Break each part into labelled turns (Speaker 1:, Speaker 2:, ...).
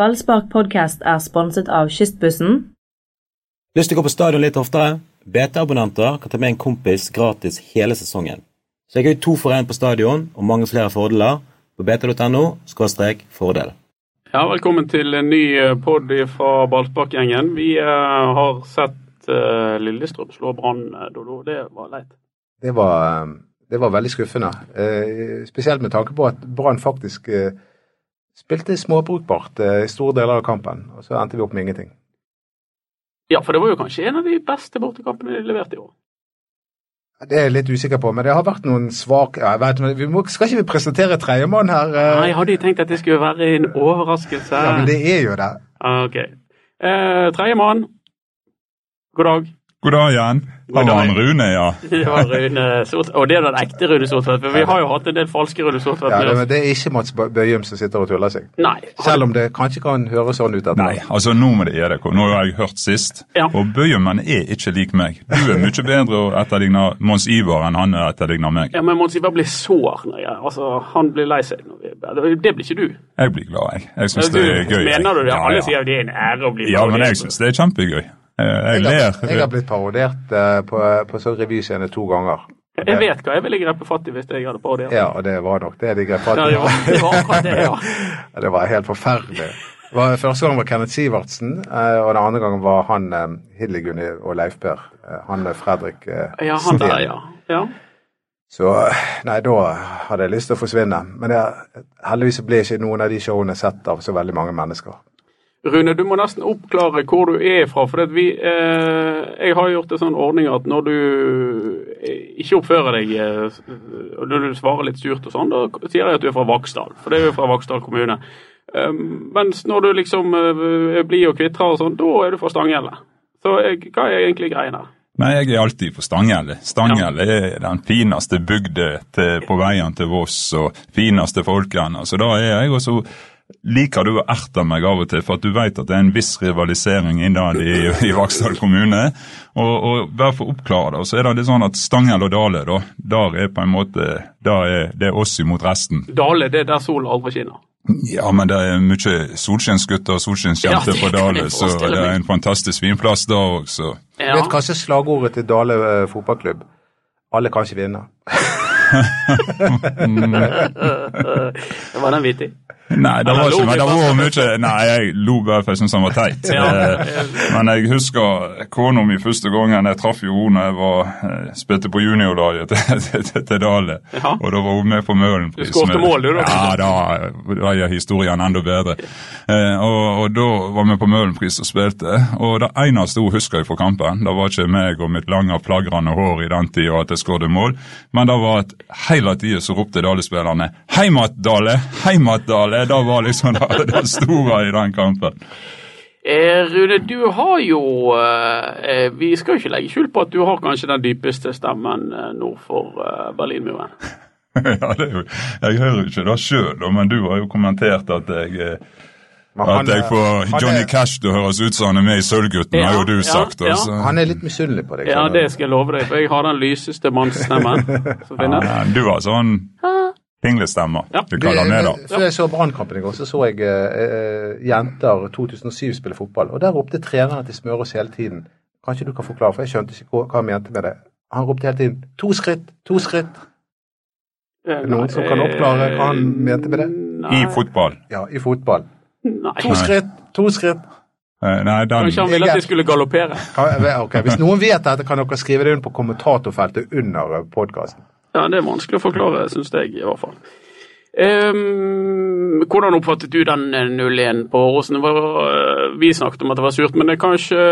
Speaker 1: Ballspark podcast er sponset av Kystbussen.
Speaker 2: Lyst til å gå på stadion litt oftere? BT-abonnenter kan ta med en kompis gratis hele sesongen. Så jeg har to for én på stadion og mange flere fordeler på bt.no fordel.
Speaker 3: Ja, velkommen til en ny pod fra Ballspark-gjengen. Vi uh, har sett uh, Lillestrøm slå Brann, Dodo. Det var leit.
Speaker 4: Det var, det var veldig skuffende. Uh, spesielt med tanke på at Brann faktisk spilte småbrukbart i store deler av kampen. Og så endte vi opp med ingenting.
Speaker 3: Ja, for det var jo kanskje en av de beste bortekampene de leverte i år.
Speaker 4: Det er jeg litt usikker på, men det har vært noen svak ja, Vi må, skal ikke vi presentere tredjemann her?
Speaker 3: Nei, jeg hadde jo tenkt at det skulle være en overraskelse.
Speaker 4: Ja, Men det er jo det.
Speaker 3: Ok. Eh, tredjemann, god dag.
Speaker 5: God dag, Jan. Det var han Rune, ja.
Speaker 3: det var Rune Sort, Og det er den ekte Rune Sortvedt. For vi har jo hatt en del falske Rune Sortvedt.
Speaker 4: Ja, det, det er ikke Mats Bøyum som sitter og tuller seg.
Speaker 3: Nei.
Speaker 4: Selv om det kanskje kan høres sånn ut.
Speaker 5: Nei, altså nå må det EDK. Nå har jeg hørt sist.
Speaker 3: Ja.
Speaker 5: Og Bøyum er ikke lik meg. Du er mye bedre å etterligne Mons Ivar enn han etterligner meg.
Speaker 3: Ja, Men Mons Ivar blir sår. når jeg, altså, Han blir lei seg. Det blir ikke du.
Speaker 5: Jeg blir glad, jeg. Jeg syns det er gøy.
Speaker 3: Mener du det?
Speaker 5: Ja,
Speaker 3: Alle sier det er en ære å bli
Speaker 5: Ja, men jeg syns det er kjempegøy. Jeg, ler.
Speaker 4: Jeg har blitt parodiert uh, på, på sånn revyscene to ganger.
Speaker 3: Jeg vet hva jeg ville grepet fatt i hvis jeg hadde parodiert.
Speaker 4: Ja, og det var nok det de grep fatt i.
Speaker 3: Ja, det var, det var akkurat det, ja.
Speaker 4: det var helt forferdelig. Første gang var Kenneth Sivertsen, og den andre gangen var han Hildegunni og Leif Per. Han Fredrik
Speaker 3: Ja, han der, ja. ja.
Speaker 4: Så nei, da hadde jeg lyst til å forsvinne. Men det, heldigvis ble ikke noen av de showene sett av så veldig mange mennesker.
Speaker 3: Rune, du må nesten oppklare hvor du er fra. for vi, eh, Jeg har gjort en sånn ordning at når du ikke oppfører deg eh, og når du svarer litt surt og sånn, da sier jeg at du er fra Vaksdal. For det er jo fra Vaksdal kommune. Eh, mens når du liksom eh, blir og kvitrer og sånn, da er du fra Stanghelle. Så hva er egentlig greien her?
Speaker 5: Nei, jeg er alltid fra Stanghelle. Stanghelle ja. er den fineste bygda på veien til Voss og fineste folkene. Så da er jeg også liker du å erte meg av og til, for at du vet at det er en viss rivalisering innad i, i Vaksdal kommune. Og, og bare for å oppklare det, så er det litt sånn at Stangel og Dale, da, der er på en måte der er, det er oss imot resten.
Speaker 3: Dale, det er der solen aldri skinner?
Speaker 5: Ja, men det er mye solskinnsgutter og solskinnsjenter ja, på Dale, så det er en fantastisk fin plass da òg, så.
Speaker 4: Ja. Vet kanskje slagordet til Dale eh, fotballklubb? Alle kan ikke vinne.
Speaker 3: det var den vittig.
Speaker 5: Nei, det var ikke men det var mye Nei, jeg lo bare for jeg syntes han var teit. Eh, men jeg husker kona mi første gangen jeg traff jo henne jeg var, eh, spilte på juniorlaget til, til, til Dale. Og da var hun med på Møhlenpris.
Speaker 3: Du skåret mål, du, da?
Speaker 5: Ja, da var historien enda bedre. Eh, og, og da var vi på Møhlenpris og spilte. Og det eneste hun husker fra kampen, det var ikke meg og mitt lange, flagrende hår i den tida at jeg skåret mål, men det var at hele tida så ropte Dale-spillerne 'Heimat, Dale! Heimat, Dale!' Det da var liksom det, det store i den kampen.
Speaker 3: Eh, Rune, du har jo eh, eh, Vi skal jo ikke legge skjul på at du har kanskje den dypeste stemmen eh, nord for eh, Berlinmuren.
Speaker 5: ja, det er jo, jeg hører jo ikke det sjøl, men du har jo kommentert at jeg eh, at jeg får Johnny Cash til å høres ut som han er med i Sølvgutten, ja, har jo du sagt. Ja, ja.
Speaker 4: Han er litt misunnelig på deg.
Speaker 3: Ja, det skal jeg love deg, for jeg har den lyseste mannsstemmen som finnes.
Speaker 5: Ja, du var sånn Pinglestemmer, ja. du kaller det da.
Speaker 4: Før jeg så Brannkampen i går, så så jeg uh, jenter 2007 spille fotball. Og der ropte trenerne til Smørås hele tiden. Kanskje du kan forklare, for jeg skjønte ikke hva han mente med det. Han ropte hele tiden 'to skritt, to skritt'. Uh, Noen som kan oppklare hva han mente med det?
Speaker 5: Nei. I fotball?
Speaker 4: Ja, i fotball.
Speaker 3: Nei.
Speaker 4: To skritt, to skritt.
Speaker 5: Nei, den...
Speaker 3: Kanskje han ville at de skulle galoppere?
Speaker 4: Okay, hvis noen vet dette, kan dere skrive det inn på kommentatorfeltet under podkasten.
Speaker 3: Ja, det er vanskelig å forklare, syns jeg i hvert fall. Um, hvordan oppfattet du den 0-1 på Åråsen? Vi snakket om at det var surt, men det er kanskje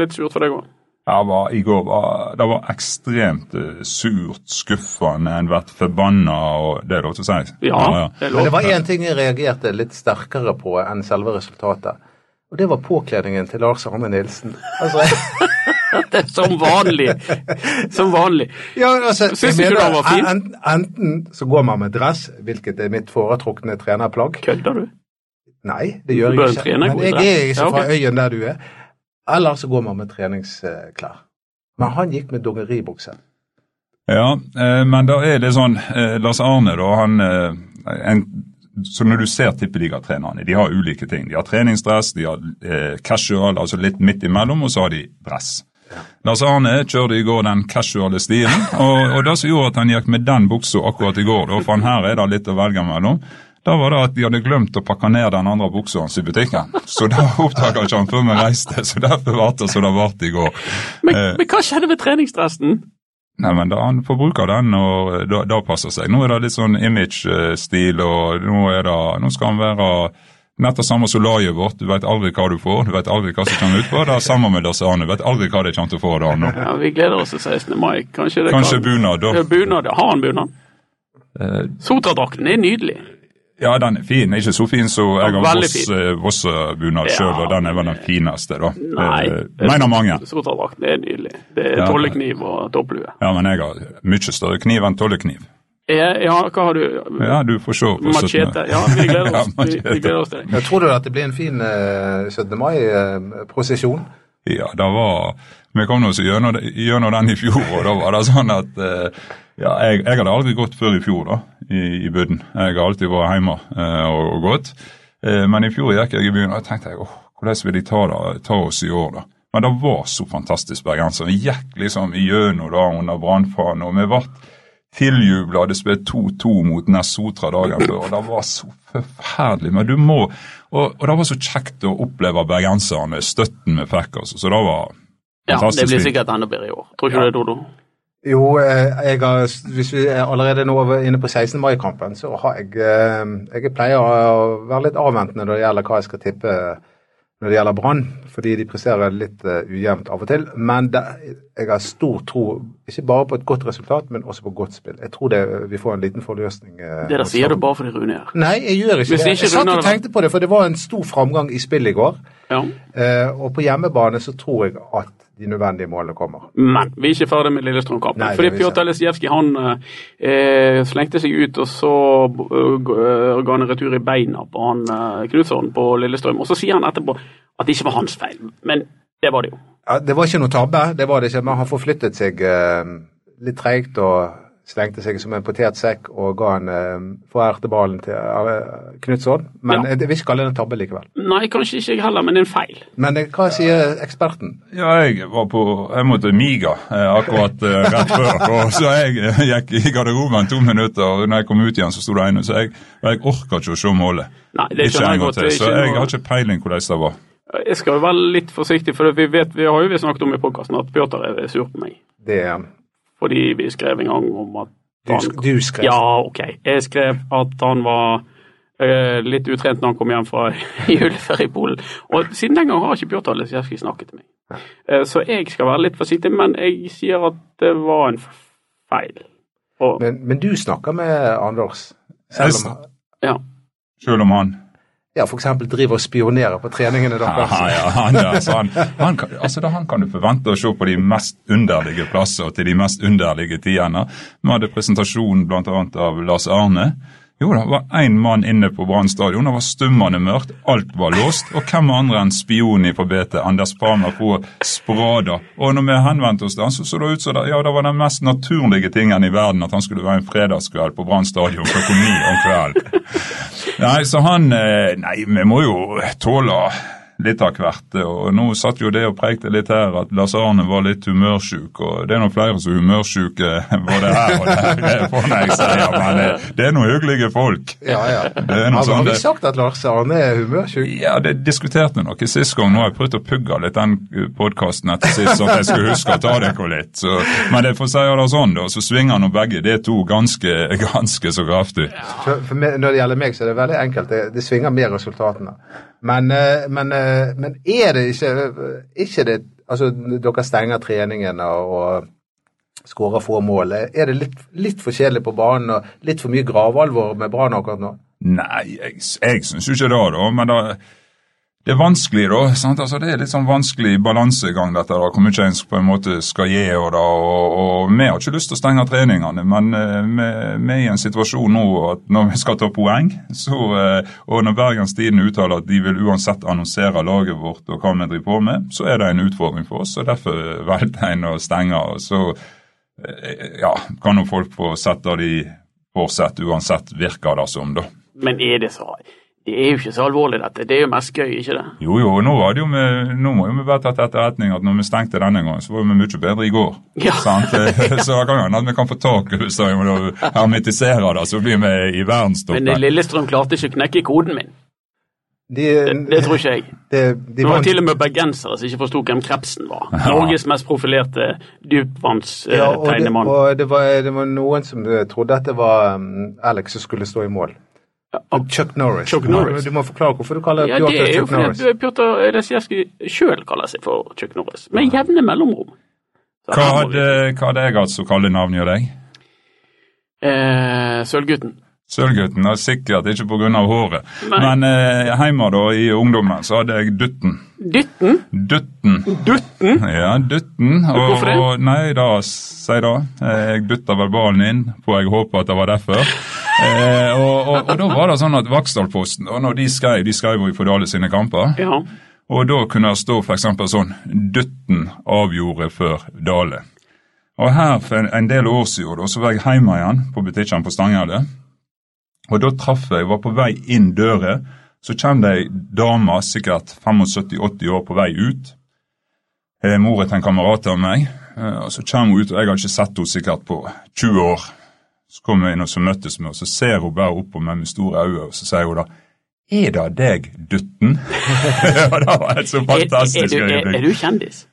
Speaker 3: litt surt for deg òg?
Speaker 5: Ja, var, I går var det var ekstremt uh, surt, skuffende, en vært forbanna og Det er lov til å si?
Speaker 3: Ja, ja, ja.
Speaker 4: Det er lov. Men det var én ting jeg reagerte litt sterkere på enn selve resultatet. Og det var påkledningen til Lars Arne Nilsen. Altså,
Speaker 3: Som vanlig. Som vanlig.
Speaker 4: Ja, altså, Syns du ikke det var fint? Enten, så går man med dress, hvilket er mitt foretrukne trenerplagg.
Speaker 3: Kødder du?
Speaker 4: Nei, det gjør jeg ikke. Men jeg er ikke fra øyen der du er. Eller så går man med treningsklær. Men han gikk med dongeribukse.
Speaker 5: Ja, eh, men da er det sånn eh, Lars Arne, da, han eh, en så når du ser tippeligatrenerne, de har ulike ting. De har treningsdress, de har casual, altså litt midt imellom, og så har de dress. Lars Arne kjørte i går den casuale stilen, og, og det som gjorde at han gikk med den buksa akkurat i går, da, for han her er det litt å velge mellom, da var det at de hadde glemt å pakke ned den andre buksa hans i butikken. Så da oppdaga ikke han før vi reiste, så derfor ble det som det ble i går.
Speaker 3: Men,
Speaker 5: Eh.
Speaker 3: men hva skjedde med treningsdressen?
Speaker 5: Nei, men da, Han får bruke den, og da, da passer seg. Nå er det litt sånn image-stil, og nå, det, nå skal han være nett det samme solariet vårt. Du vet aldri hva du får, du vet aldri hva som kommer utpå. Det er samme med disse andre, du vet aldri hva de kommer til å få da nå.
Speaker 3: Ja, Vi gleder oss til 16. mai. Kanskje det
Speaker 5: Kanskje
Speaker 3: kan...
Speaker 5: bunad,
Speaker 3: Ja,
Speaker 5: da.
Speaker 3: bunad. Har han bunad?
Speaker 5: Uh,
Speaker 3: Sotradrakten er nydelig.
Speaker 5: Ja, den er fin. Ikke så fin som jeg har Voss-bunad
Speaker 3: Ja.
Speaker 5: sjøl, og den er vel den fineste, da.
Speaker 3: Nei.
Speaker 5: det mener mange.
Speaker 3: Sotradrakten er nydelig. Det er
Speaker 5: Ja.
Speaker 3: tollekniv og topplue.
Speaker 5: Ja, men jeg har mye større kniv enn tollekniv.
Speaker 3: Ja, ja, hva har du?
Speaker 5: Ja, du får se.
Speaker 3: Machete. Ja, vi gleder oss,
Speaker 5: Ja,
Speaker 3: vi, vi gleder oss til det.
Speaker 4: Jeg tror du at det blir en fin uh, 17. mai-prosesjon?
Speaker 5: Ja, det var Vi kom oss gjennom, gjennom den i fjor, og da var det sånn at uh, ja, jeg, jeg hadde aldri gått før i fjor, da, i, i Budden. Jeg har alltid vært hjemme eh, og, og gått. Eh, men i fjor gikk jeg i byen, og jeg tenkte jeg, åh, hvordan vil de ta, da, ta oss i år, da? Men det var så fantastisk bergensere. Vi gikk liksom gjennom da under brannfanen, og vi ble tiljubla. Det spilte 2-2 mot Ness Sotra dagen før, og det var så forferdelig. Men du må Og, og det var så kjekt å oppleve bergenserne, støtten vi fikk, altså. Så det var
Speaker 3: Ja, det blir sikkert enda bedre i år. Tror ikke du det, Dodo?
Speaker 4: Jo, eh, jeg har, hvis vi er allerede nå inne på 16. mai-kampen, så har jeg eh, Jeg pleier å være litt avventende når det gjelder hva jeg skal tippe når det gjelder Brann, fordi de presterer litt uh, ujevnt av og til. Men det, jeg har stor tro, ikke bare på et godt resultat, men også på godt spill. Jeg tror det, vi får en liten forløsning. Uh,
Speaker 3: Det der sier du bare fordi Rune er.
Speaker 4: Nei, jeg gjør ikke
Speaker 3: Hvis
Speaker 4: det.
Speaker 3: ikke
Speaker 4: Jeg satt og tenkte på det, for det var en stor framgang i spill i går.
Speaker 3: Ja.
Speaker 4: Uh, og på hjemmebane så tror jeg at de nødvendige målene kommer.
Speaker 3: Men vi er ikke ferdig med Lillestrøm-kampen. Fordi. Pjotr Lesijevskij han eh, slengte seg ut, og så uh, ga han en retur i beina på han uh, Knutson på Lillestrøm. Og så sier han etterpå at det ikke var hans feil. Men det var det jo.
Speaker 4: Ja, det var ikke noe tabbe, det var det ikke, men han forflyttet seg uh, litt treigt og slengte seg som en potetsekk og ga en eh, forærte ballen til eh, Knutson. Men
Speaker 3: Ja.
Speaker 4: eh, jeg vil ikke kalle det en tabbe likevel.
Speaker 3: Nei, kanskje ikke jeg heller, men det er en feil.
Speaker 4: Men det, hva sier eksperten?
Speaker 5: Ja, jeg var på Jeg måtte Miga eh, akkurat eh, rett før. Og så jeg eh, gikk i garderoben to minutter, og når jeg kom ut igjen, så sto det ene. Så jeg, jeg orka ikke å se målet.
Speaker 3: Nei, det
Speaker 5: Ikke
Speaker 3: skjønner
Speaker 5: en
Speaker 3: jeg
Speaker 5: gang
Speaker 3: godt.
Speaker 5: til. Så jeg har ikke peiling hvordan det var.
Speaker 3: Jeg skal være litt forsiktig, for vi vet, vi har jo snakket om i podkasten at Pjotr er sur på meg.
Speaker 4: Det er han.
Speaker 3: Fordi vi skrev en gang om at
Speaker 4: Du, du skrev.
Speaker 3: Ja, OK. Jeg skrev at han var uh, litt utrent når han kom hjem fra juleferie i Polen. Og siden den gang har ikke Pjotr Lesijevskij snakket til meg. Uh, så jeg skal være litt forsiktig, men jeg sier at det var en feil. Og,
Speaker 4: Men, men du snakker med Anders, selv om han
Speaker 3: ja.
Speaker 5: Selv om han
Speaker 4: ja, eksempel driver og spionerer på treningene deres.
Speaker 5: Ja, ja, han, ja. Altså, han, han, altså da, han kan du forvente å se på de mest underlige plasser og til de mest underlige tidene. Vi hadde presentasjon bl.a. av Lars Arne. Jo, det var én mann inne på Brann stadion. Det var stummende mørkt, alt var låst. Og hvem andre enn spionen fra BT, Anders Palmer, på Sprada. Og når vi henvendte oss til han, så så det ut som det, ja, det var den mest naturlige tingen i verden at han skulle være en fredagskveld på Brann stadion klokka ni om kvelden. Nei, så han eh, Nei, vi må jo tåle litt av hvert. Og nå satt jo det og prekte litt her at Lars Arne var litt humørsjuk, og det er nå flere som er humørsjuke både her og der, det jeg men eh, det er noen hyggelige folk.
Speaker 4: Ja, ja.
Speaker 5: Det
Speaker 4: Har,
Speaker 5: sånn
Speaker 4: vi sagt at Lars Arne er humørsjuk?
Speaker 5: Ja, det diskuterte noe sist gang. Nå har jeg prøvd å pugge litt den podkasten etter sist, så at jeg skulle huske å ta dere litt. Så, men det får si det sånn, da, så svinger nå begge de to ganske, ganske så kraftig.
Speaker 4: For når det gjelder meg, så er det veldig enkelt. Det, det svinger mer resultatene. Men, eh, men, eh, men er det ikke, ikke det, altså Dere stenger treningene og skårer få mål. Er det litt, litt for kjedelig på banen og litt for mye gravalvor med Brann akkurat nå?
Speaker 5: Nei, jeg, jeg syns jo ikke det, da. Men det, det er vanskelig, da. Altså, det er litt sånn vanskelig balansegang, dette. da, Hvor mye en på en måte skal gi. og da, og, og Vi har ikke lyst til å stenge treningene, men eh, vi, vi er i en situasjon nå at når vi skal ta poeng, så, eh, og når Bergens Tidende uttaler at de vil uansett annonsere laget vårt og hva vi driver på med, så er det en utfordring for oss. og Derfor valgte en å stenge. og så eh, ja, kan jo folk få sett det de får sett, uansett, virker det som, da.
Speaker 3: Men er det så Det er jo ikke så alvorlig, dette. Det er jo mest gøy, ikke det?
Speaker 5: Jo, jo, nå, var det jo med, nå må jo vi bare ta til etterretning at når vi stengte denne gangen, så var vi mye bedre i går.
Speaker 3: Ja.
Speaker 5: Sant? Så det kan hende at vi kan få tak i så vi må hermetisere det, så blir vi i
Speaker 3: Men. Lillestrøm klarte ikke å knekke koden min.
Speaker 4: De,
Speaker 3: Det, det tror ikke jeg.
Speaker 4: Det, de
Speaker 3: Det var til og med bergensere som ikke forsto hvem Krepsen var. Norges mest profilerte
Speaker 4: Ja, og, det, og det, var, det var noen som eh, trodde at det var um, Alex som skulle stå i mål. Chuck Norris.
Speaker 3: Chuck Norris.
Speaker 4: Du må forklare hvorfor du kaller
Speaker 3: Ja, det er jo
Speaker 4: Chuck Norris.
Speaker 3: fordi Pjotr Lesijevskij sjøl kaller seg for Chuck Norris, med jevne mellomrom. Så
Speaker 5: Hva hadde, hva hadde jeg hatt som kallenavn hos deg?
Speaker 3: Eh, Sølvgutten.
Speaker 5: Sølvgutten, er sikkert ikke pga. håret.
Speaker 3: Nei.
Speaker 5: Men eh, hjemme da, i ungdommen så hadde jeg Dutten.
Speaker 3: Dytten.
Speaker 5: Dutten.
Speaker 3: Dutten.
Speaker 5: Ja, Dutten. Og,
Speaker 3: Hvorfor det?
Speaker 5: Og, nei, da, si da. Eh, Jeg dutta vel ballen inn, for jeg håper at det var derfor. Eh, og, og, og da var det sånn at Vaksdalposten, og når de skrev, de skrev jo i Fordale sine kamper,
Speaker 3: Ja.
Speaker 5: og da kunne det stå f.eks. sånn Dutten avgjorde før Dale. Og her for en, en del år siden da, så var jeg hjemme igjen på butikken på Stanghelle. Og da traff jeg, var på vei inn døra, så kom det ei dame, sikkert 75-80 år, på vei ut. Eh, Mora til en kamerat av meg. Eh, og Så kommer hun ut, og jeg har ikke sett henne sikkert på 20 år. Så kommer jeg inn og så møttes vi, og så ser hun bare opp på meg med store øyne, og så sier hun da Er det deg, dutten? og det var et så
Speaker 3: Er, er,
Speaker 5: fantastisk
Speaker 3: du, er, er
Speaker 5: øyeblikk.
Speaker 3: du kjendis?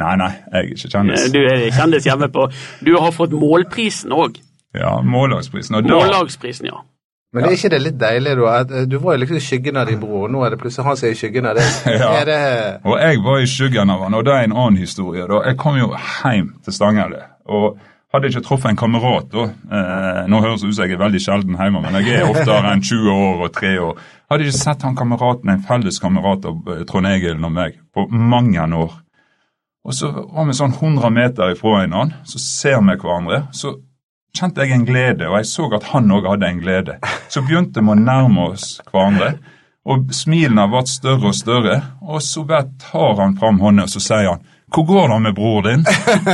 Speaker 5: Nei, nei, jeg er ikke kjendis.
Speaker 3: Du er kjendis hjemme på Du har fått målprisen òg.
Speaker 5: Ja, Mållagsprisen. Og da
Speaker 3: Mållagsprisen, ja.
Speaker 4: Men er ikke det litt deilig, da? Eh, du var jo liksom i skyggen av din bror, og nå er det plutselig han som er i skyggen av deg.
Speaker 5: Ja.
Speaker 4: Det
Speaker 5: Og jeg var i skyggen av han, og det er en annen historie. da. Jeg kom jo hjem til Stanghelle. og hadde ikke truffet en kamerat da. Eh, nå høres det ut som jeg er veldig sjelden hjemme, men jeg er oftere enn 20 år og 3 år. Hadde ikke sett han kameraten, en felles kamerat av eh, Trond Egil og meg, på mange år. Og så var vi sånn 100 meter ifra hverandre, så ser vi hverandre. så kjente jeg en glede, og jeg så at han òg hadde en glede. Så begynte vi å nærme oss hverandre, og smilene ble større og større. Og så bare tar han fram hånda og så sier han 'Hvor går det med bror din?'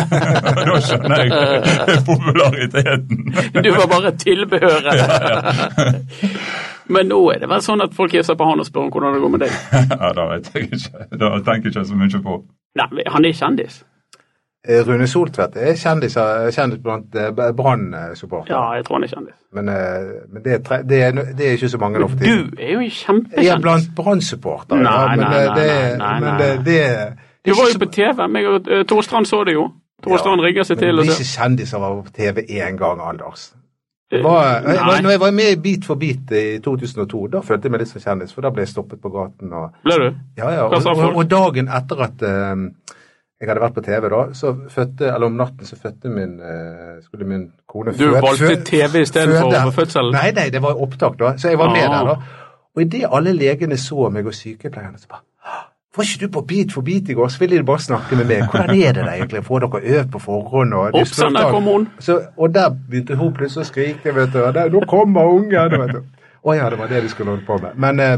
Speaker 5: da skjønner jeg populariteten.
Speaker 3: Du var bare tilbehøret. Men nå er det vel sånn at folk hilser på han og spør om hvordan det går med deg.
Speaker 5: ja, Det vet jeg ikke. Det tenker jeg ikke så mye på.
Speaker 3: Nei, han er kjendis.
Speaker 4: Eh, Rune Soltvedt er kjendis, er kjendis blant eh, Brann-supportere.
Speaker 3: Ja, jeg tror han er kjendis.
Speaker 4: Men, eh, men det, er det, er, det er ikke så mange for tiden.
Speaker 3: Du er jo en
Speaker 4: Jeg er blant Brann-supportere,
Speaker 3: Nei,
Speaker 4: ja, nei,
Speaker 3: nei,
Speaker 4: eh,
Speaker 3: nei, nei,
Speaker 4: men
Speaker 3: nei.
Speaker 4: det,
Speaker 3: Du var jo på TV. meg og uh, Strand så det jo. Torstrand
Speaker 4: Ja,
Speaker 3: rigga seg til. Men
Speaker 4: det
Speaker 3: er
Speaker 4: ikke kjendiser var på TV én gang, Anders.
Speaker 3: Eh,
Speaker 4: var, jeg, når jeg var med i Beat for beat i 2002, da følte jeg meg litt som kjendis, for da ble jeg stoppet på gaten. Og,
Speaker 3: Ble du?
Speaker 4: ja, ja, og, og, og dagen etter at eh, jeg hadde vært på TV, da, så fødte, eller om natten så fødte min, eh, skulle min kone
Speaker 3: Du
Speaker 4: fø-
Speaker 3: valgte
Speaker 4: fø-
Speaker 3: TV istedenfor fødselen?
Speaker 4: Nei, nei, det var opptak, da. Så jeg var med
Speaker 3: Ah.
Speaker 4: der, da. Og idet alle legene så meg og sykepleierne, så bare var ikke du på Beat for beat i går? Så ville de bare snakke med meg. Hvordan er det der egentlig? Får dere øvd på forhånd? Og de
Speaker 3: Opp, sånn, der kom hun.
Speaker 4: Så, og der begynte hun plutselig å skrike, vet du. Der, nå kommer ungen! vet du. Å ja, det var det de skulle holde på med. Men eh,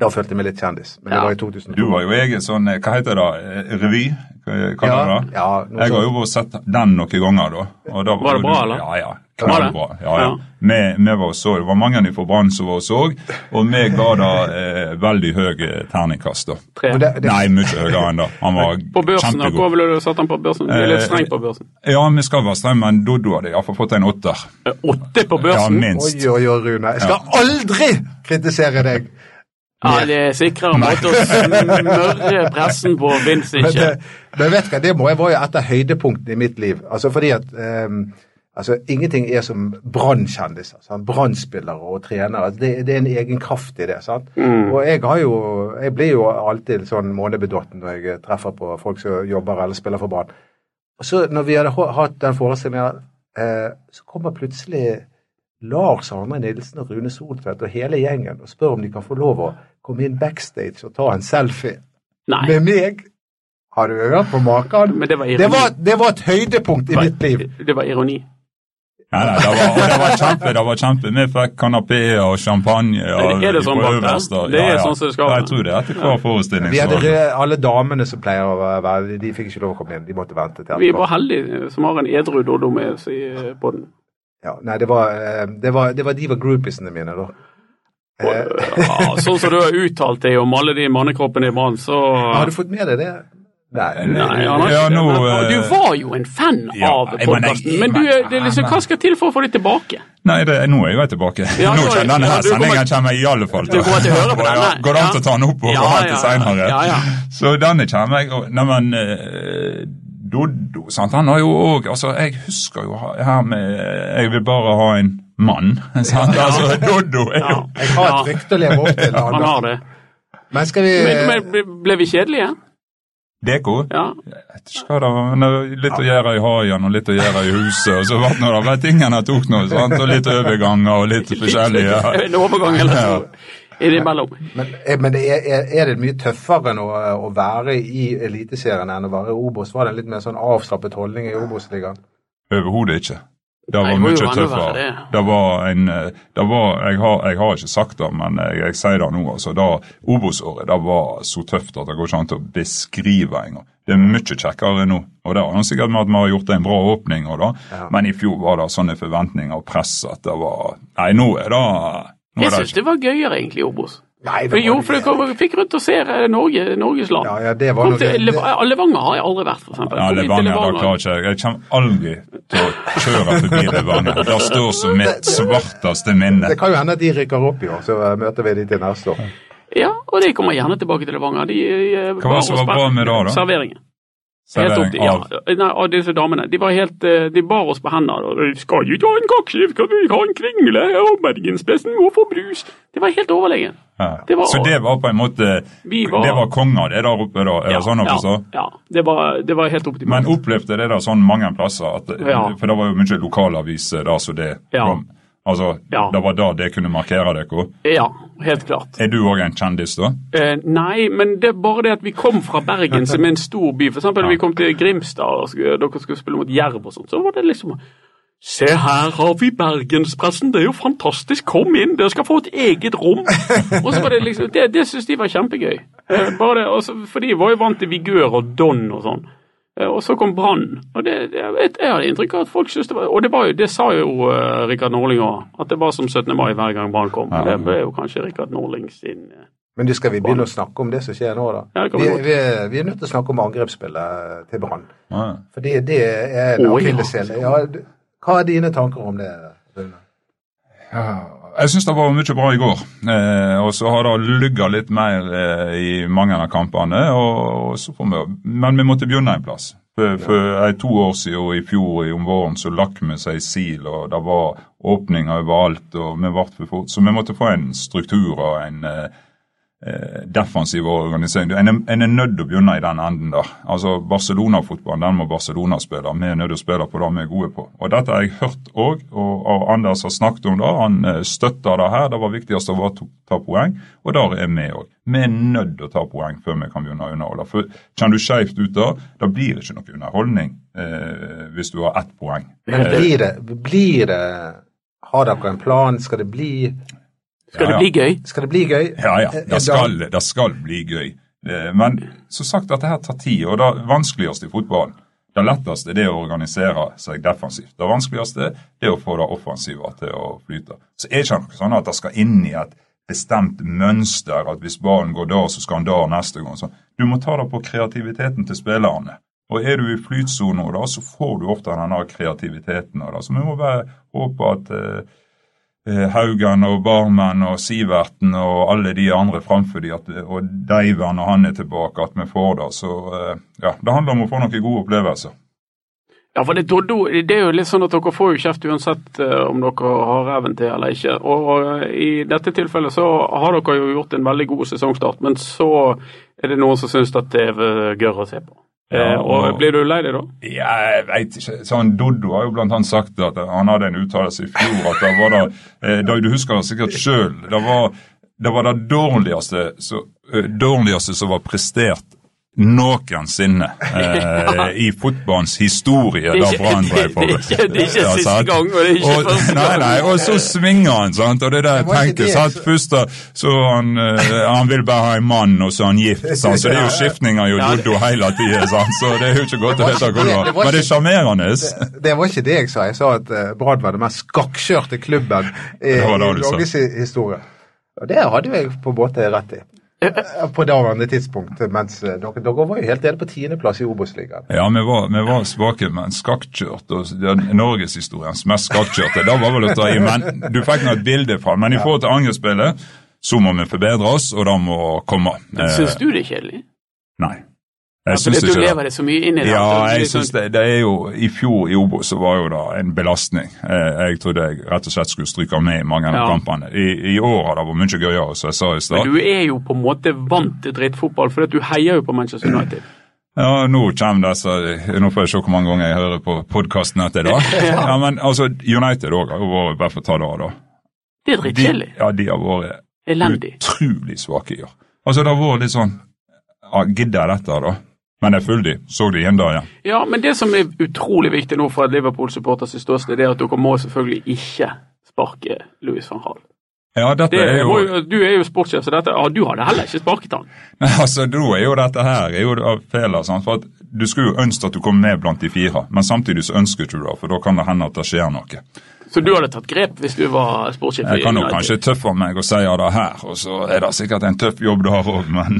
Speaker 4: da følte jeg meg litt kjendis. Men det var i 2002.
Speaker 5: Du var jo egen sånn eh, Hva heter det? Eh, Revy? Hva
Speaker 4: ja,
Speaker 5: det?
Speaker 4: ja,
Speaker 5: Jeg har jo sett den noen ganger, da. Og da
Speaker 3: Var det bra,
Speaker 5: du-
Speaker 3: eller?
Speaker 5: Ja, ja.
Speaker 3: Var det?
Speaker 5: Knallbra. Ja, ja.
Speaker 3: Ja.
Speaker 5: Vi, vi var også, det var mange fra Brann som var og så, og vi ga da eh, veldig høy eh, terningkast. da.
Speaker 3: Tre.
Speaker 4: Det, det,
Speaker 5: Nei, mye høyere enn det. Han var
Speaker 3: På børsen, kjempegod. Hvor ville du satt han på børsen? Du er litt streng på børsen.
Speaker 5: Ja, vi skal være strenge, men Doddo hadde iallfall fått en åtter.
Speaker 3: Eh, Åtte på
Speaker 5: Ja,
Speaker 3: børsen?
Speaker 5: minst.
Speaker 4: oi, oi, oi, Rune. Jeg skal aldri kritisere deg!
Speaker 3: Ja, det er sikrere måte å smøre pressen på, fins
Speaker 4: Men,
Speaker 3: ikke.
Speaker 4: det, men vet du hva, det må, var jo et av høydepunktene i mitt liv. Altså fordi at um, altså, Ingenting er som Brann-kjendiser. sant? Brann-spillere og trenere. Altså, det, det er en egen kraft i det. sant? Og jeg har jo, jeg blir jo alltid sånn månebedåtten når jeg treffer på folk som jobber eller spiller for Brann. Og så når vi hadde hatt den forestillingen, eh, så kommer plutselig Lars Arne Nilsen og Rune Soltvedt og hele gjengen og spør om de kan få lov å komme inn backstage og ta en selfie
Speaker 3: Nei,
Speaker 4: med meg. Har du hørt på maken?
Speaker 3: det var
Speaker 4: Det var, det var et høydepunkt i mitt liv.
Speaker 3: Det var ironi.
Speaker 5: Nei, nei, det var, det var kjempe. det var kjempe. Vi fikk kanapeer og champagne. Og,
Speaker 3: Er det sånn bak der? Det er sånn som det skal være.
Speaker 5: Jeg tror det etter hver forestilling.
Speaker 4: Vi hadde Alle damene som pleier å være de fikk ikke lov å komme inn. De måtte vente til
Speaker 3: Vi
Speaker 4: er
Speaker 3: bare heldige som har en edru Doddo med oss i- båten.
Speaker 4: Ja, nei, det var, eh, det var, det var de var groupiesene mine, da.
Speaker 3: Ja, sånn som du har uttalt deg om alle de mannekroppene i Brann, så
Speaker 4: Har du fått med deg det? Nei.
Speaker 3: Nei, nei
Speaker 5: Ja, nå, eh,
Speaker 3: du var jo en fan
Speaker 5: ja,
Speaker 3: av podkasten, men du, det liksom, hva skal til for å få det tilbake?
Speaker 5: Nei, det, nå er jeg tilbake.
Speaker 3: Ja,
Speaker 5: nå
Speaker 3: er-
Speaker 5: kjenner denne
Speaker 3: ja,
Speaker 5: her sendingen kommer jeg i alle fall
Speaker 3: Du til å høre på denne.
Speaker 5: Går det an å ta den opp og
Speaker 3: Ja,
Speaker 5: gå
Speaker 3: ja,
Speaker 5: til
Speaker 3: seinere?
Speaker 5: senere?
Speaker 3: Ja, ja.
Speaker 5: Så denne kommer jeg Neimen, eh, Doddo, sant. Han har jo òg Altså, jeg husker jo her med Jeg vil bare ha en mann. Sant? Altså, Doddo er jo
Speaker 3: Ja.
Speaker 4: Jeg har et rykte å leve opp til.
Speaker 3: Han har det.
Speaker 4: Men skal vi
Speaker 3: Men, men ble- vi kjedelige?
Speaker 5: Deko?
Speaker 3: Ja.
Speaker 5: Var, men Litt å gjøre i haien og litt å gjøre i huset. og så ble det noe, ble tingene tok noe, sant? og litt overganger og litt forskjellige.
Speaker 3: En overgang eller to innimellom.
Speaker 4: Men, eh, men det er, er, det mye tøffere nå eh, å være i Eliteserien enn å være i Obos? Var det en litt mer sånn avslappet holdning i Obos-ligaen?
Speaker 5: Overhodet ikke. Det var mye tøffere.
Speaker 3: det.
Speaker 5: Det var en eh, det var, jeg, har, jeg har ikke sagt det, men jeg, jeg sier det nå. altså da Obos-året det var så tøft at det går ikke an til å beskrive engang. Det er mye kjekkere nå. og Det har sikkert med at vi har gjort en bra åpning, og da,
Speaker 4: Ja.
Speaker 5: men i fjor var det sånne forventninger og press at det var Nei, nå er det
Speaker 3: Jeg
Speaker 5: det
Speaker 3: syns det var gøyere egentlig, Obos.
Speaker 4: Nei,
Speaker 3: For, jo, for du kom- fikk rundt og se eh, Norge, Norges land.
Speaker 4: Ja, ja, det var noe
Speaker 3: til
Speaker 4: det,
Speaker 3: Levanger har jeg aldri vært, for eksempel.
Speaker 5: Ja, Levanger, da klarer ikke jeg. Jeg kommer aldri til å kjøre forbi Levanger. Det står som mitt svarteste minne.
Speaker 4: det kan jo hende at de rykker opp i år, så eh, møter vi de til neste år.
Speaker 3: Ja, og de kommer gjerne tilbake til Levanger. De, eh,
Speaker 5: Hva var det som var bra med det, da?
Speaker 3: Serveringen. Helt opp, ja, nei, av disse damene. De var helt, eh, de bar oss på hendene. og Skal vi ta en kakse, skal vi ha en kringle, og bergenspressen må få brus. Det var helt overlegen.
Speaker 5: ja.
Speaker 3: Det var-
Speaker 5: Så det var på en måte
Speaker 3: var-
Speaker 5: Det var konger, det der oppe, da? Er det sånn
Speaker 3: ja,
Speaker 5: forstå?
Speaker 3: ja, det var, det var helt optimalt.
Speaker 5: Men opplevde det da sånn mange plasser? At,
Speaker 3: Ja.
Speaker 5: For det var jo mye lokalaviser da så det
Speaker 3: Ja.
Speaker 5: kom. Altså,
Speaker 3: Ja.
Speaker 5: Det var da det kunne markere dere?
Speaker 3: Ja, helt klart.
Speaker 5: Er du òg en kjendis, da?
Speaker 3: Eh, nei, men det er bare det at vi kom fra Bergen som en stor by. For eksempel,
Speaker 5: Ja.
Speaker 3: vi kom til Grimstad og dere skulle spille mot Jerv og sånt. Så var det liksom Se her har vi bergenspressen, det er jo fantastisk, kom inn, dere skal få et eget rom. Og så var Det liksom, det, det syntes de var kjempegøy. Eh, bare det, altså, For de var jo vant til Vigør og Don og sånn. Eh, og så kom Brann. Og det, jeg, vet, jeg hadde inntrykk av at folk syntes det var Og det, var jo, det sa jo uh, Rikard Norling òg, at det var som 17. mai hver gang Brann kom.
Speaker 5: Ja.
Speaker 3: Det ble jo kanskje Rikard Norling sin uh,
Speaker 4: Men du, skal vi begynne å snakke om det som skjer nå, da?
Speaker 3: Ja,
Speaker 4: vi,
Speaker 3: vi
Speaker 4: vi, er- nødt til å snakke om angrepsspillet til Brann.
Speaker 5: Ja.
Speaker 4: For det, det er en
Speaker 3: ja.
Speaker 4: akilleshæl. Ja, hva er dine tanker om det, Rune?
Speaker 5: Jeg syns det var mye bra i går. Eh, og så har det lugga litt mer eh, i mange av kampene. Og, og vi, men vi måtte begynne en plass. For, for eh, to år siden og i fjor i om våren så lakk vi seg i sil, og det var åpninger overalt. og vi ble for fort, Så vi måtte få en struktur og en eh, defensiv organisering. En er, en nødt til å begynne i den enden der. Altså Barcelona-fotballen den må Barcelona spille. Vi er nødt til å spille på det vi er gode på. Og Dette har jeg hørt òg, og, og Anders har snakket om det. Han eh, støtter det her. Det var viktigst å ta, ta poeng, og der er vi òg. Vi er nødt til å ta poeng før vi kan begynne å underholde. For Kommer du skjevt ut da, da blir det ikke noe underholdning eh, hvis du har ett poeng.
Speaker 4: Men blir det, blir det Har dere en plan? Skal det bli,
Speaker 3: Skal
Speaker 5: Ja,
Speaker 3: det bli gøy?
Speaker 4: skal det bli gøy?
Speaker 5: Ja, ja.
Speaker 4: Eh,
Speaker 5: Det skal, det skal bli gøy. Eh, Men som sagt, dette her tar tid. Og det vanskeligste i fotballen det letteste det er å organisere seg defensivt. Det vanskeligste det er å få det offensive til å flyte. Så er det ikke noe sånn at det skal inn i et bestemt mønster, at hvis ballen går der, så skal han der neste gang. Så du må ta det på kreativiteten til spillerne. Og er du i flytsone, da, så får du ofte denne kreativiteten. Da. Så vi må bare håpe at eh, eh, Haugan og Barmen og Siverten og alle de andre framfor de, og Deivan når han er tilbake, at vi får det. Så eh, ja, det handler om å få noen gode opplevelser.
Speaker 3: Ja, for det, det er jo litt sånn at dere får jo kjeft uansett eh, om dere har reven til eller ikke. Og eh, i dette tilfellet så har dere jo gjort en veldig god sesongstart, men så er det noen som syns at det er gørr å se på.
Speaker 5: Ja,
Speaker 3: Eh, og
Speaker 5: og-
Speaker 3: Blir du lei deg da?
Speaker 5: Ja, jeg vet ikke. Sånn, Doddo har jo blant annet sagt at han hadde en uttalelse i fjor at det var eh, da, Du husker det sikkert sjøl. Det, var- det var det dårligste, så, eh, dårligste som var prestert noensinne eh, i fotballens historie da Brann drev på.
Speaker 3: det er ikke- det er ikke siste gang, og det er ikke
Speaker 5: Og-
Speaker 3: første
Speaker 5: Nei,
Speaker 3: gang.
Speaker 5: nei, og så svinger han, sant. Og det er det jeg tenker. sant? Først da, så han, eh, han vil bare ha en mann, og så er han gift. Sant? Så det er jo skiftninger jo dodo hele tida, sant. Så det er jo ikke godt å
Speaker 4: Det
Speaker 5: vite hvor det var. Men det er sjarmerende.
Speaker 4: Det, det var ikke det jeg sa. Jeg sa at uh, Brann var den mest skakkjørte klubben i. Norges historie. Og det hadde jo jeg på en måte rett i. Eh, På daværende tidspunkt, mens eh, dere, dere var jo helt nede på tiendeplass i Obos-ligaen.
Speaker 5: Ja, vi var, vi var svake, men skakkjørt. og Norgeshistoriens mest skakkjørte. Da var vel å ta i, men Du fikk nå et bilde fra Men i forhold til angrepsspillet, så må vi forbedre oss, og det må komme.
Speaker 3: Men Syns du det er kjedelig?
Speaker 5: Nei. Jeg
Speaker 3: ja,
Speaker 5: syns
Speaker 3: du
Speaker 5: ikke det.
Speaker 3: lever det så mye inn i det.
Speaker 5: Ja,
Speaker 3: det
Speaker 5: jeg synes
Speaker 3: sånn-
Speaker 5: det, det er jo I fjor i Obo så var jo det en belastning. Jeg, Jeg trodde jeg rett og slett skulle stryke med i mange av
Speaker 3: Ja.
Speaker 5: kampene. I, I år har det vært mye gøyere, som jeg sa i
Speaker 3: Men
Speaker 5: stad.
Speaker 3: du er jo på en måte vant til drittfotball, for du heier jo på Manchester United.
Speaker 5: Ja, nå kommer så, Nå får jeg se hvor mange ganger jeg hører på podkasten etter det. Ja, men altså, United òg har jo vært Bare for å ta det av, da.
Speaker 3: Det er
Speaker 5: De,
Speaker 3: drittkjedelig.
Speaker 5: ja, de har vært
Speaker 3: Elendig.
Speaker 5: utrolig svake i år. Altså, det har vært litt sånn ja, Gidder jeg dette, da? Men jeg fulgte de. Så de igjen da ja.
Speaker 3: Ja, men det som er utrolig viktig nå fra Liverpool-supporters ståsted, det er at dere må selvfølgelig ikke sparke Louis van Hall.
Speaker 5: Ja, dette
Speaker 3: Det
Speaker 5: er jo
Speaker 3: må du er jo sportssjef, så dette, ja, du hadde heller ikke sparket han.
Speaker 5: Nei, Altså, da er jo dette her er jo feler, sant? for at Du skulle jo ønske at du kom med blant de fire, men samtidig så ønsker du det, for da kan det hende at det skjer noe.
Speaker 3: Så du hadde tatt grep hvis du var sportssjef
Speaker 5: Jeg kan jo kanskje tøffe meg og si det her, og så er det sikkert en tøff jobb du har òg, men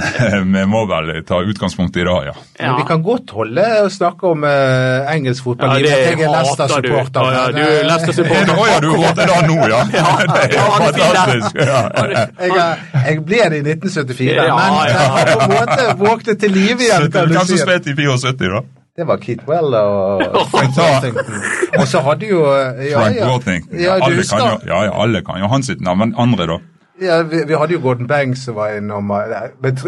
Speaker 5: vi må vel ta utgangspunkt i det, ja.
Speaker 3: Ja.
Speaker 4: Vi kan godt holde å snakke om uh, engelsk fotball.
Speaker 3: Ja,
Speaker 4: at jeg er
Speaker 3: hater du.
Speaker 4: Leicester-supporter.
Speaker 3: Ja, ja, du er
Speaker 4: eh,
Speaker 3: Leicester-supporter.
Speaker 5: Å ja, du råder det nå, ja? Det
Speaker 3: ja, Det er
Speaker 5: fantastisk.
Speaker 4: Jeg, jeg ble det i 1974,
Speaker 3: Ja,
Speaker 4: men jeg har på en måte våknet til live igjen.
Speaker 5: Hvem som spilte i 74, da?
Speaker 4: Det var Keith Well og Frank
Speaker 5: Ta.
Speaker 4: Worthington. Og så hadde jo ja,
Speaker 5: Frank
Speaker 4: ja.
Speaker 5: Worthington.
Speaker 4: Ja, du
Speaker 5: alle, kan jo, ja, ja, alle kan jo han sitt navn, men andre, da?
Speaker 4: ja, vi, vi hadde jo Gordon Banks som var innom eh, men,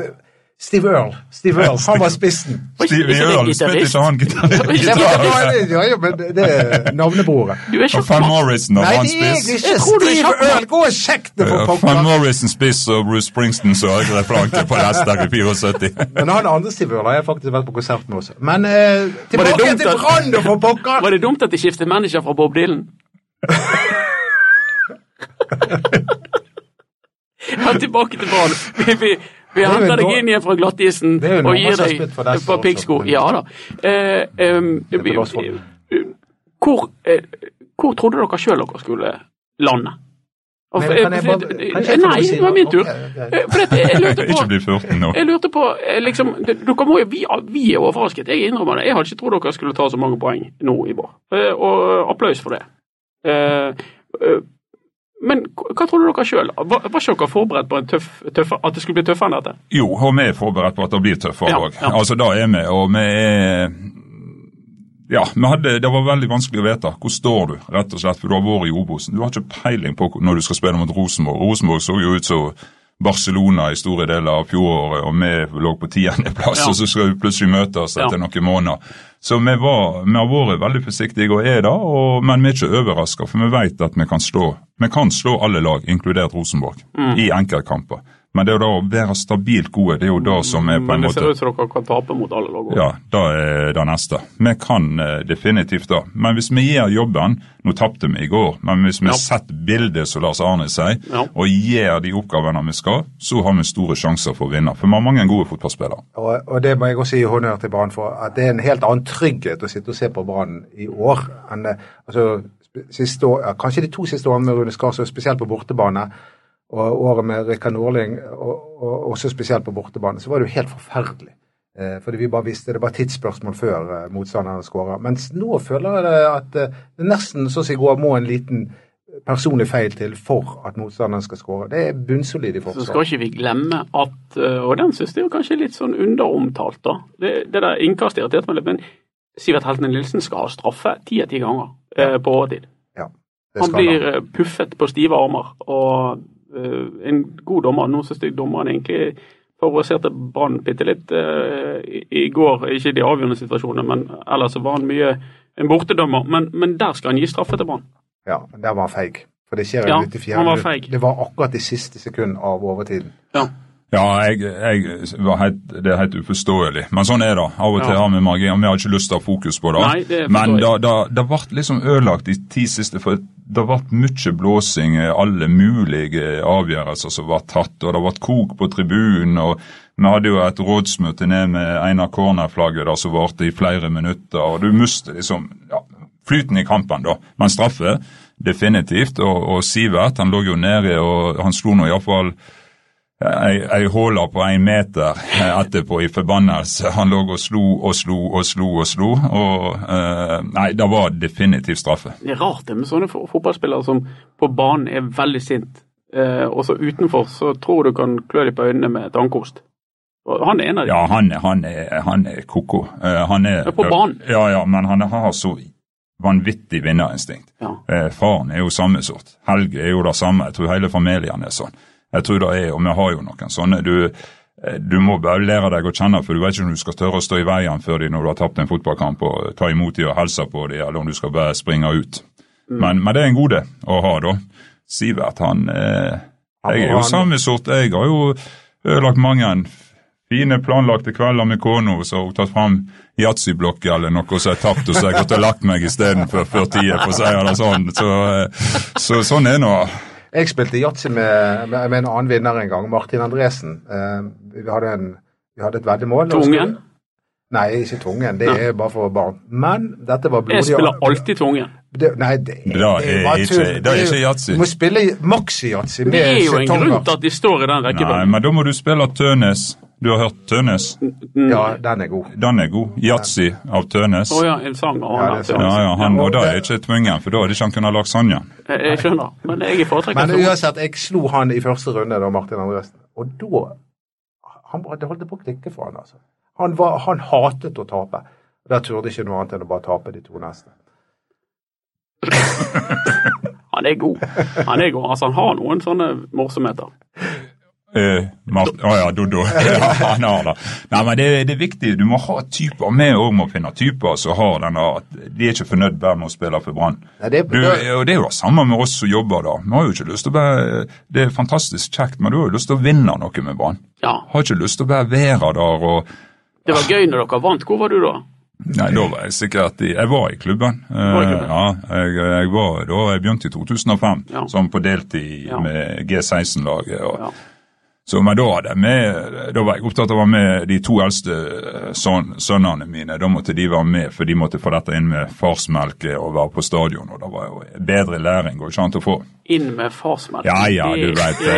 Speaker 4: Steve Earl. Steve Earl, Han var spissen.
Speaker 5: Steve Earl, spilte ikke han gitarist?
Speaker 3: Ja, men-
Speaker 4: Det ja, ja, men det er navnebroret.
Speaker 3: Du er ikke
Speaker 5: Og Van Morrison og han
Speaker 4: det
Speaker 5: spiss.
Speaker 3: Jeg tror du er
Speaker 4: Steve. Earl! Gå og sjekk det, for pokker!
Speaker 5: Van Morrison spiss og Bruce Springsteen så jeg referanse på Leicester i 74.
Speaker 4: Men han andre Steve Earl har jeg faktisk vært på konsert med også. Men eh, tilbake til Brann, for pokker!
Speaker 3: Var det dumt at de skiftet manager fra Bob Dylan? Ja, tilbake til Brann. Vi,
Speaker 4: er
Speaker 3: henter deg inn igjen fra glattisen og gir deg
Speaker 4: på for
Speaker 3: et par piggsko. Ja da. Eh,
Speaker 4: eh,
Speaker 3: vi- hvor, eh, hvor trodde dere sjøl dere skulle lande? Nei,
Speaker 4: si
Speaker 3: det var min tur. Eh, For at jeg lurte
Speaker 5: Ikke
Speaker 3: på
Speaker 5: bli 14 nå.
Speaker 3: jeg lurte på, eh, liksom, dere må jo, vi, vi er overrasket, jeg innrømmer det. Jeg hadde ikke trodd dere skulle ta så mange poeng nå i vår. Eh, Og applaus for det. Men hva tror du dere sjøl? Var, var ikke dere forberedt på en tøff, tøff, at det skulle bli tøffere enn dette?
Speaker 5: Jo, og vi er forberedt på at det blir tøffere
Speaker 3: Ja,
Speaker 5: òg.
Speaker 3: ja.
Speaker 5: Altså, da er vi, og vi er Ja, hadde, det var veldig vanskelig å vite. Hvor står du, rett og slett, for du har vært i Obosen. Du har ikke peiling på når du skal spille mot Rosenborg. Rosenborg så jo ut som Barcelona i store deler av fjoråret, og vi lå på tiendeplass,
Speaker 3: Ja.
Speaker 5: og så skal vi plutselig møtes etter
Speaker 3: Ja.
Speaker 5: noen måneder. Så vi, var, vi har vært veldig forsiktige og er det, og, men vi er ikke overraska, for vi vet at vi kan slå vi kan slå alle lag, inkludert Rosenborg,
Speaker 3: Mm.
Speaker 5: i enkeltkamper. Men det er da å være stabilt gode, det er jo det som er på en måte Men
Speaker 3: det ser
Speaker 5: måte
Speaker 3: ut som dere kan tape mot alle lag.
Speaker 5: ja, det er det neste. Vi kan eh, definitivt det. Men hvis vi gjør jobben Nå tapte vi i går, men hvis vi
Speaker 3: Ja.
Speaker 5: setter bildet som Lars Arne sier,
Speaker 3: Ja.
Speaker 5: og gjør de oppgavene vi skal, så har vi store sjanser for å vinne. For vi har mange gode fotballspillere.
Speaker 4: Og, og det må jeg også gi honnør til Brann for, at det er en helt annen trygghet å sitte og se på Brann i år enn eh, altså, siste år, ja, kanskje de to siste årene med Rune Skarsø, spesielt på bortebane, og året med Rikard Norling, og, og også spesielt på bortebane, så var det jo helt forferdelig. Eh, fordi vi bare visste det var tidsspørsmål før eh, motstanderen skåra. Mens nå føler jeg det at eh, det nesten så å si går må en liten personlig feil til for at motstanderen skal skåre. Det er bunnsolid i
Speaker 3: Så skal ikke vi glemme at eh, Og den synes jeg er kanskje litt sånn underomtalt, da. Det, det der innkastet irriterte meg litt. Men Sivert Heltene Nilsen skal ha straffe ti av ti ganger eh, på overtid.
Speaker 4: Ja,
Speaker 3: Han blir han. puffet på stive armer. Og eh, en god dommer. Nå syns jeg dommeren egentlig favoriserte Brann bitte litt eh, i, i går. Ikke i de avgjørende situasjonene, men ellers så var han mye en bortedømmer. Men, men der skal han gi straffe til Brann.
Speaker 4: Ja, der var han feig. For det skjer
Speaker 3: Ja,
Speaker 4: litt i fjerde minutt. Det var akkurat i siste sekund av overtiden.
Speaker 3: Ja.
Speaker 5: Ja, jeg, jeg, var helt, det er helt uforståelig. Men sånn er det. Av og til
Speaker 3: Ja.
Speaker 5: har vi margin, og vi har ikke lyst til å ha fokus på det.
Speaker 3: Nei, det
Speaker 5: Men da, det ble liksom ødelagt de ti siste, for det ble mye blåsing, i alle mulige avgjørelser som ble tatt, og det ble kok på tribunen. og Vi hadde jo et rådsmøte ned med Einar Corner-flagget som varte i flere minutter, og du mister liksom ja, flyten i kampen, da. Men straffe, definitivt. Og, og Sivert han lå jo nede, og han slo nå iallfall ei, håla på en meter etterpå i forbannelse. Han lå og slo og slo og slo og slo. og uh, Nei, det var definitivt straffe.
Speaker 3: Det er rart det med sånne fotballspillere som på banen er veldig sint, uh, og så utenfor så tror du kan klø dem på øynene med et ankost. han er en av dem.
Speaker 5: Ja, han, han, er, han er ko-ko. Eh, han er
Speaker 3: Men på banen?
Speaker 5: Ja, ja, men han har så vanvittig vinnerinstinkt.
Speaker 3: Ja.
Speaker 5: Eh, faren er jo samme sort. Helge er jo det samme. Jeg tror hele familien er sånn. Jeg tror det er, og vi har jo noen sånne. Du, eh, du må bare lære deg å kjenne, for du vet ikke om du skal tørre å stå i veien for dem når du har tapt en fotballkamp, og ta imot dem og hilse på dem, eller om du skal bare springe ut. Men, men det er en gode å ha, da. Sivert, han eh, Jeg er jo samme sort. Jeg har jo ødelagt mange fine planlagte kvelder med kona, så har hun tatt fram yatzyblokk eller noe som er tapt, og så har jeg gått og lagt meg istedenfor før tida, for å si det sånn. Så, eh, så sånn er nå.
Speaker 4: Jeg spilte yatzy med, med, med en annen vinner en gang, Martin Andresen. Eh, vi, hadde en, vi hadde et veddemål.
Speaker 3: Tungen?
Speaker 4: Nei, ikke tvungen. Det er bare for barn. Men dette var blodig
Speaker 3: Jeg spiller alltid tvungen.
Speaker 4: det, Nei, det,
Speaker 5: Det er ikke- det er ikke yatzy.
Speaker 4: Du må spille maxi-yatzy med
Speaker 3: Det er jo en grunn til at de står i den
Speaker 5: Nei, men da må du spille Tønes. Du har hørt Tønes?
Speaker 4: Ja, den er god.
Speaker 5: Den er god. Yatzy av Tønes.
Speaker 3: Å ja, en sang av
Speaker 4: Ja,
Speaker 3: han.
Speaker 5: Ja, ja, han, og
Speaker 4: det-
Speaker 5: er ikke tvungen, for da hadde ikke han kunnet lage sangen.
Speaker 3: Jeg, jeg skjønner, men jeg er foretrekker
Speaker 4: Men uansett, jeg slo han i første runde, da, Martin Andresen. Og da han, Det holdt på å klikke for han, altså. Han, var, han hatet å tape. Da turde ikke noe annet enn å bare tape de to neste.
Speaker 3: Han er god. Han er god. Altså, han har noen sånne morsomheter.
Speaker 5: Eh, Mart oh ja, Doddo. Ja, han har det. Nei, men det, det er viktig. Du må ha typer. Vi òg må finne typer som har denne at De er ikke fornøyd bare med å spille for Brann.
Speaker 4: Det, det,
Speaker 5: og Det er jo det samme med oss som jobber da. Vi har jo ikke lyst til å være, Det er fantastisk kjekt, men du har jo lyst til å vinne noe med Brann.
Speaker 3: Ja.
Speaker 5: Har ikke lyst til å bare være der og
Speaker 3: Det var gøy når dere vant. Hvor var du da?
Speaker 5: Nei, da var jeg sikkert i Jeg var i klubben.
Speaker 3: Var i klubben?
Speaker 5: Eh, ja, jeg, jeg var da jeg begynte i 2005,
Speaker 3: Ja.
Speaker 5: som på deltid
Speaker 3: Ja.
Speaker 5: med G16-laget. og
Speaker 3: Ja.
Speaker 5: Så, men da, hadde med, da var jeg opptatt av å være med de to eldste eh, søn, sønnene mine. Da måtte de være med, for de måtte få dette inn med farsmelke og være på stadion. og Det var jo bedre læring går ikke an å få.
Speaker 3: Inn med farsmelk.
Speaker 5: Ja ja, du veit det.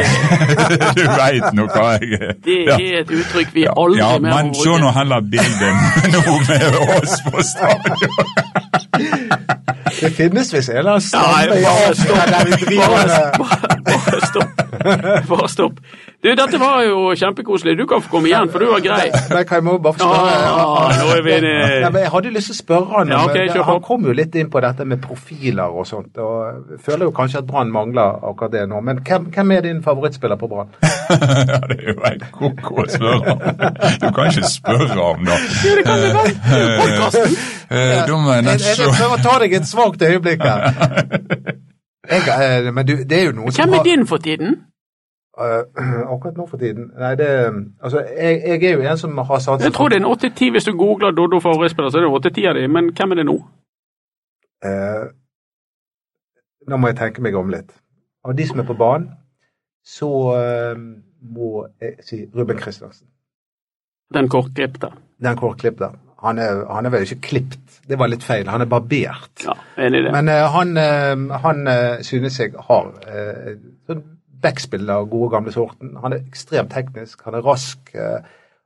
Speaker 5: du veit nå hva jeg
Speaker 3: Det er et uttrykk vi aldri
Speaker 5: ja,
Speaker 3: mer
Speaker 5: men se nå heller bildet nå med oss på stadion.
Speaker 4: det finnes visst en eller annen stamme i
Speaker 3: bare stopp. bare stopp. Bare stopp. Du, dette var jo kjempekoselig. Du kan få komme igjen, for du var grei.
Speaker 4: Men kan jeg må bare få spørre
Speaker 3: Ah, nå er vi inne
Speaker 4: Ja, men Jeg hadde lyst til å spørre han
Speaker 3: Ja,
Speaker 4: om
Speaker 3: ok, kjør på.
Speaker 4: Han kom jo litt inn på dette med profiler og sånt. og jeg Føler jo kanskje at Brann mangler akkurat det nå. Men hvem, hvem er din favorittspiller på Brann?
Speaker 5: ja, det er jo helt ko-ko å spørre om. Du kan ikke spørre om det.
Speaker 3: Det kan vi vel. Podkasten.
Speaker 5: Eh, må jeg
Speaker 4: prøver å ta deg et svakt øyeblikk her. Jeg, eh, men du, det er jo noe som
Speaker 3: Hvem er din for tiden?
Speaker 4: Eh, akkurat nå for tiden Nei, det Altså, jeg, jeg er jo en som har sansen
Speaker 3: Jeg tror det er en 8-10 hvis du googler Doddo favorittspiller, så er det 8-10 av dem. Men hvem er det nå?
Speaker 4: Uh, nå må jeg tenke meg om litt. Av de som er på banen, så uh, må jeg si Ruben Kristiansen.
Speaker 3: Den kortklipte.
Speaker 4: Den kortklipte. Han er, han er vel ikke klipt, det var litt feil. Han er barbert.
Speaker 3: Ja, enig i det.
Speaker 4: Men han, han synes jeg har uh, sånn backspill av gode, gamle sorten. Han er ekstremt teknisk, han er rask. eh.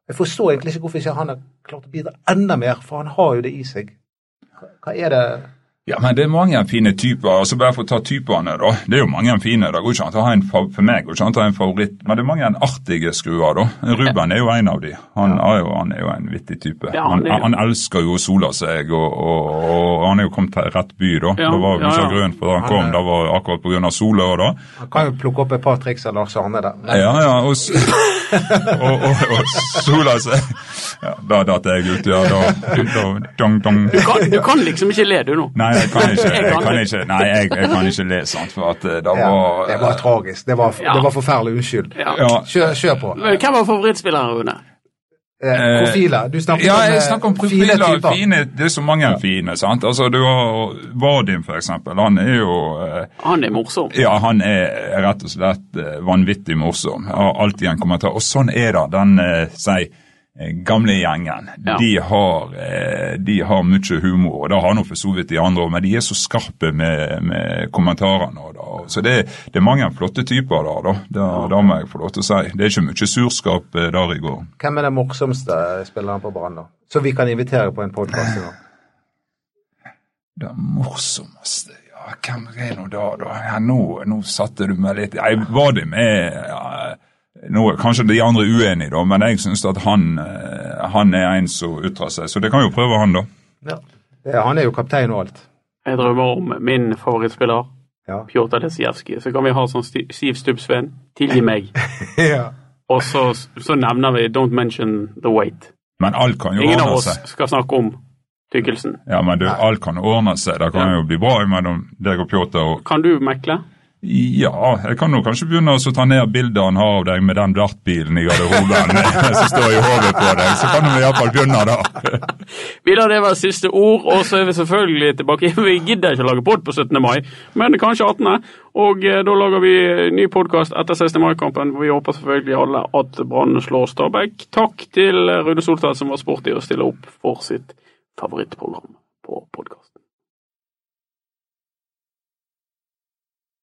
Speaker 4: jeg forstår egentlig ikke hvorfor ikke han har klart å bidra enda mer, for han har jo det i seg. Hva, er det
Speaker 5: Ja, men det er mange fine typer. altså Bare for å ta typene, da. Det er jo mange fine. Det går ikke an å ha en, For meg går ikke an å ha en favoritt, men det er mange artige skruer, da. Ruben er jo en av de. Han, er, jo, han er jo en vittig type.
Speaker 3: Ja,
Speaker 5: han,
Speaker 3: han er-
Speaker 5: han, elsker jo å sole seg, og, og, og han er jo kommet til rett by, da.
Speaker 3: Ja,
Speaker 5: det var jo grunn for da han kom. Det var akkurat pga. sola. da.
Speaker 4: Han kan jo plukke opp et par triks av Lars Arne der.
Speaker 5: Ja, ja, og, og, og, og sola seg. Ja, da datt jeg ut, ja. Da, da, dong, dong.
Speaker 3: Du kan, du kan liksom ikke le, du nå.
Speaker 5: Nei, jeg kan ikke,
Speaker 3: Jeg
Speaker 5: jeg
Speaker 3: kan
Speaker 5: ikke, nei, jeg, jeg kan ikke le, sant, for at det det
Speaker 4: Ja,
Speaker 5: var
Speaker 4: det var tragisk. Det var,
Speaker 3: Ja.
Speaker 4: det var forferdelig. Unnskyld.
Speaker 3: Ja.
Speaker 5: ja,
Speaker 4: Kjør, kjør på.
Speaker 3: Hvem var favorittspilleren, Rune?
Speaker 4: Eh, profiler. Du snakker
Speaker 5: Ja,
Speaker 4: om,
Speaker 5: jeg
Speaker 4: eh,
Speaker 5: snakker om
Speaker 4: fine
Speaker 5: profiler.
Speaker 4: typer.
Speaker 5: Fine, det er så mange fine. sant? Altså, Du har Vadim, for eksempel. Han er jo eh,
Speaker 3: Han er morsom.
Speaker 5: Ja, han er rett og slett eh, vanvittig morsom. Har alltid en kommentar. Og sånn er det. Den, eh, si, eh, gamle gjengen.
Speaker 3: Ja.
Speaker 5: De, har, eh, de har mye humor, og det har nå for så vidt de andre òg, men de er så skarpe med, med kommentarene. Da. Så det, det er mange flotte typer der, da. Det, det må jeg få lov til å si. Det er ikke mye surskap eh, der i går.
Speaker 4: Hvem er den morsomste spilleren på Brann, da? Så vi kan invitere på en podkast i gang.
Speaker 5: Det morsomste Ja, hvem er nå da? da? Ja, nå, nå satte du meg litt Jeg var det med ja, nå er Kanskje de andre uenige, da, men jeg syns at han, eh, han er en som ytrer seg. Så det kan jo prøve han, da.
Speaker 4: Ja. Ja, han er jo kaptein og alt.
Speaker 3: Jeg drømmer om min favorittspiller,
Speaker 4: Ja.
Speaker 3: Pjotr Lesijevskij. Så kan vi ha sånn Siv Stubbsveen. Tilgi meg.
Speaker 4: ja.
Speaker 3: Og så, så nevner vi 'Don't mention the weight'.
Speaker 5: Men alt kan jo
Speaker 3: Ingen av oss skal snakke om tykkelsen.
Speaker 5: Ja, men du, alt kan ordne seg. Det kan jo bli bra mellom deg og Pjotr. Og
Speaker 3: Kan du mekle?
Speaker 5: Ja, jeg kan jo kanskje begynne å ta ned bildet han har av deg med den dartbilen i garderoben som står i hodet på deg. Så kan vi iallfall begynne, da.
Speaker 3: Vi lar det være siste ord, og så er vi selvfølgelig tilbake. Vi gidder ikke å lage pod på 17. mai, men kanskje 18. Og eh, da lager vi ny podkast etter 16. mai-kampen. hvor Vi håper selvfølgelig alle at Brann slår Stabæk. Takk til Rune Solstad som var sporty og stiller opp for sitt favorittprogram.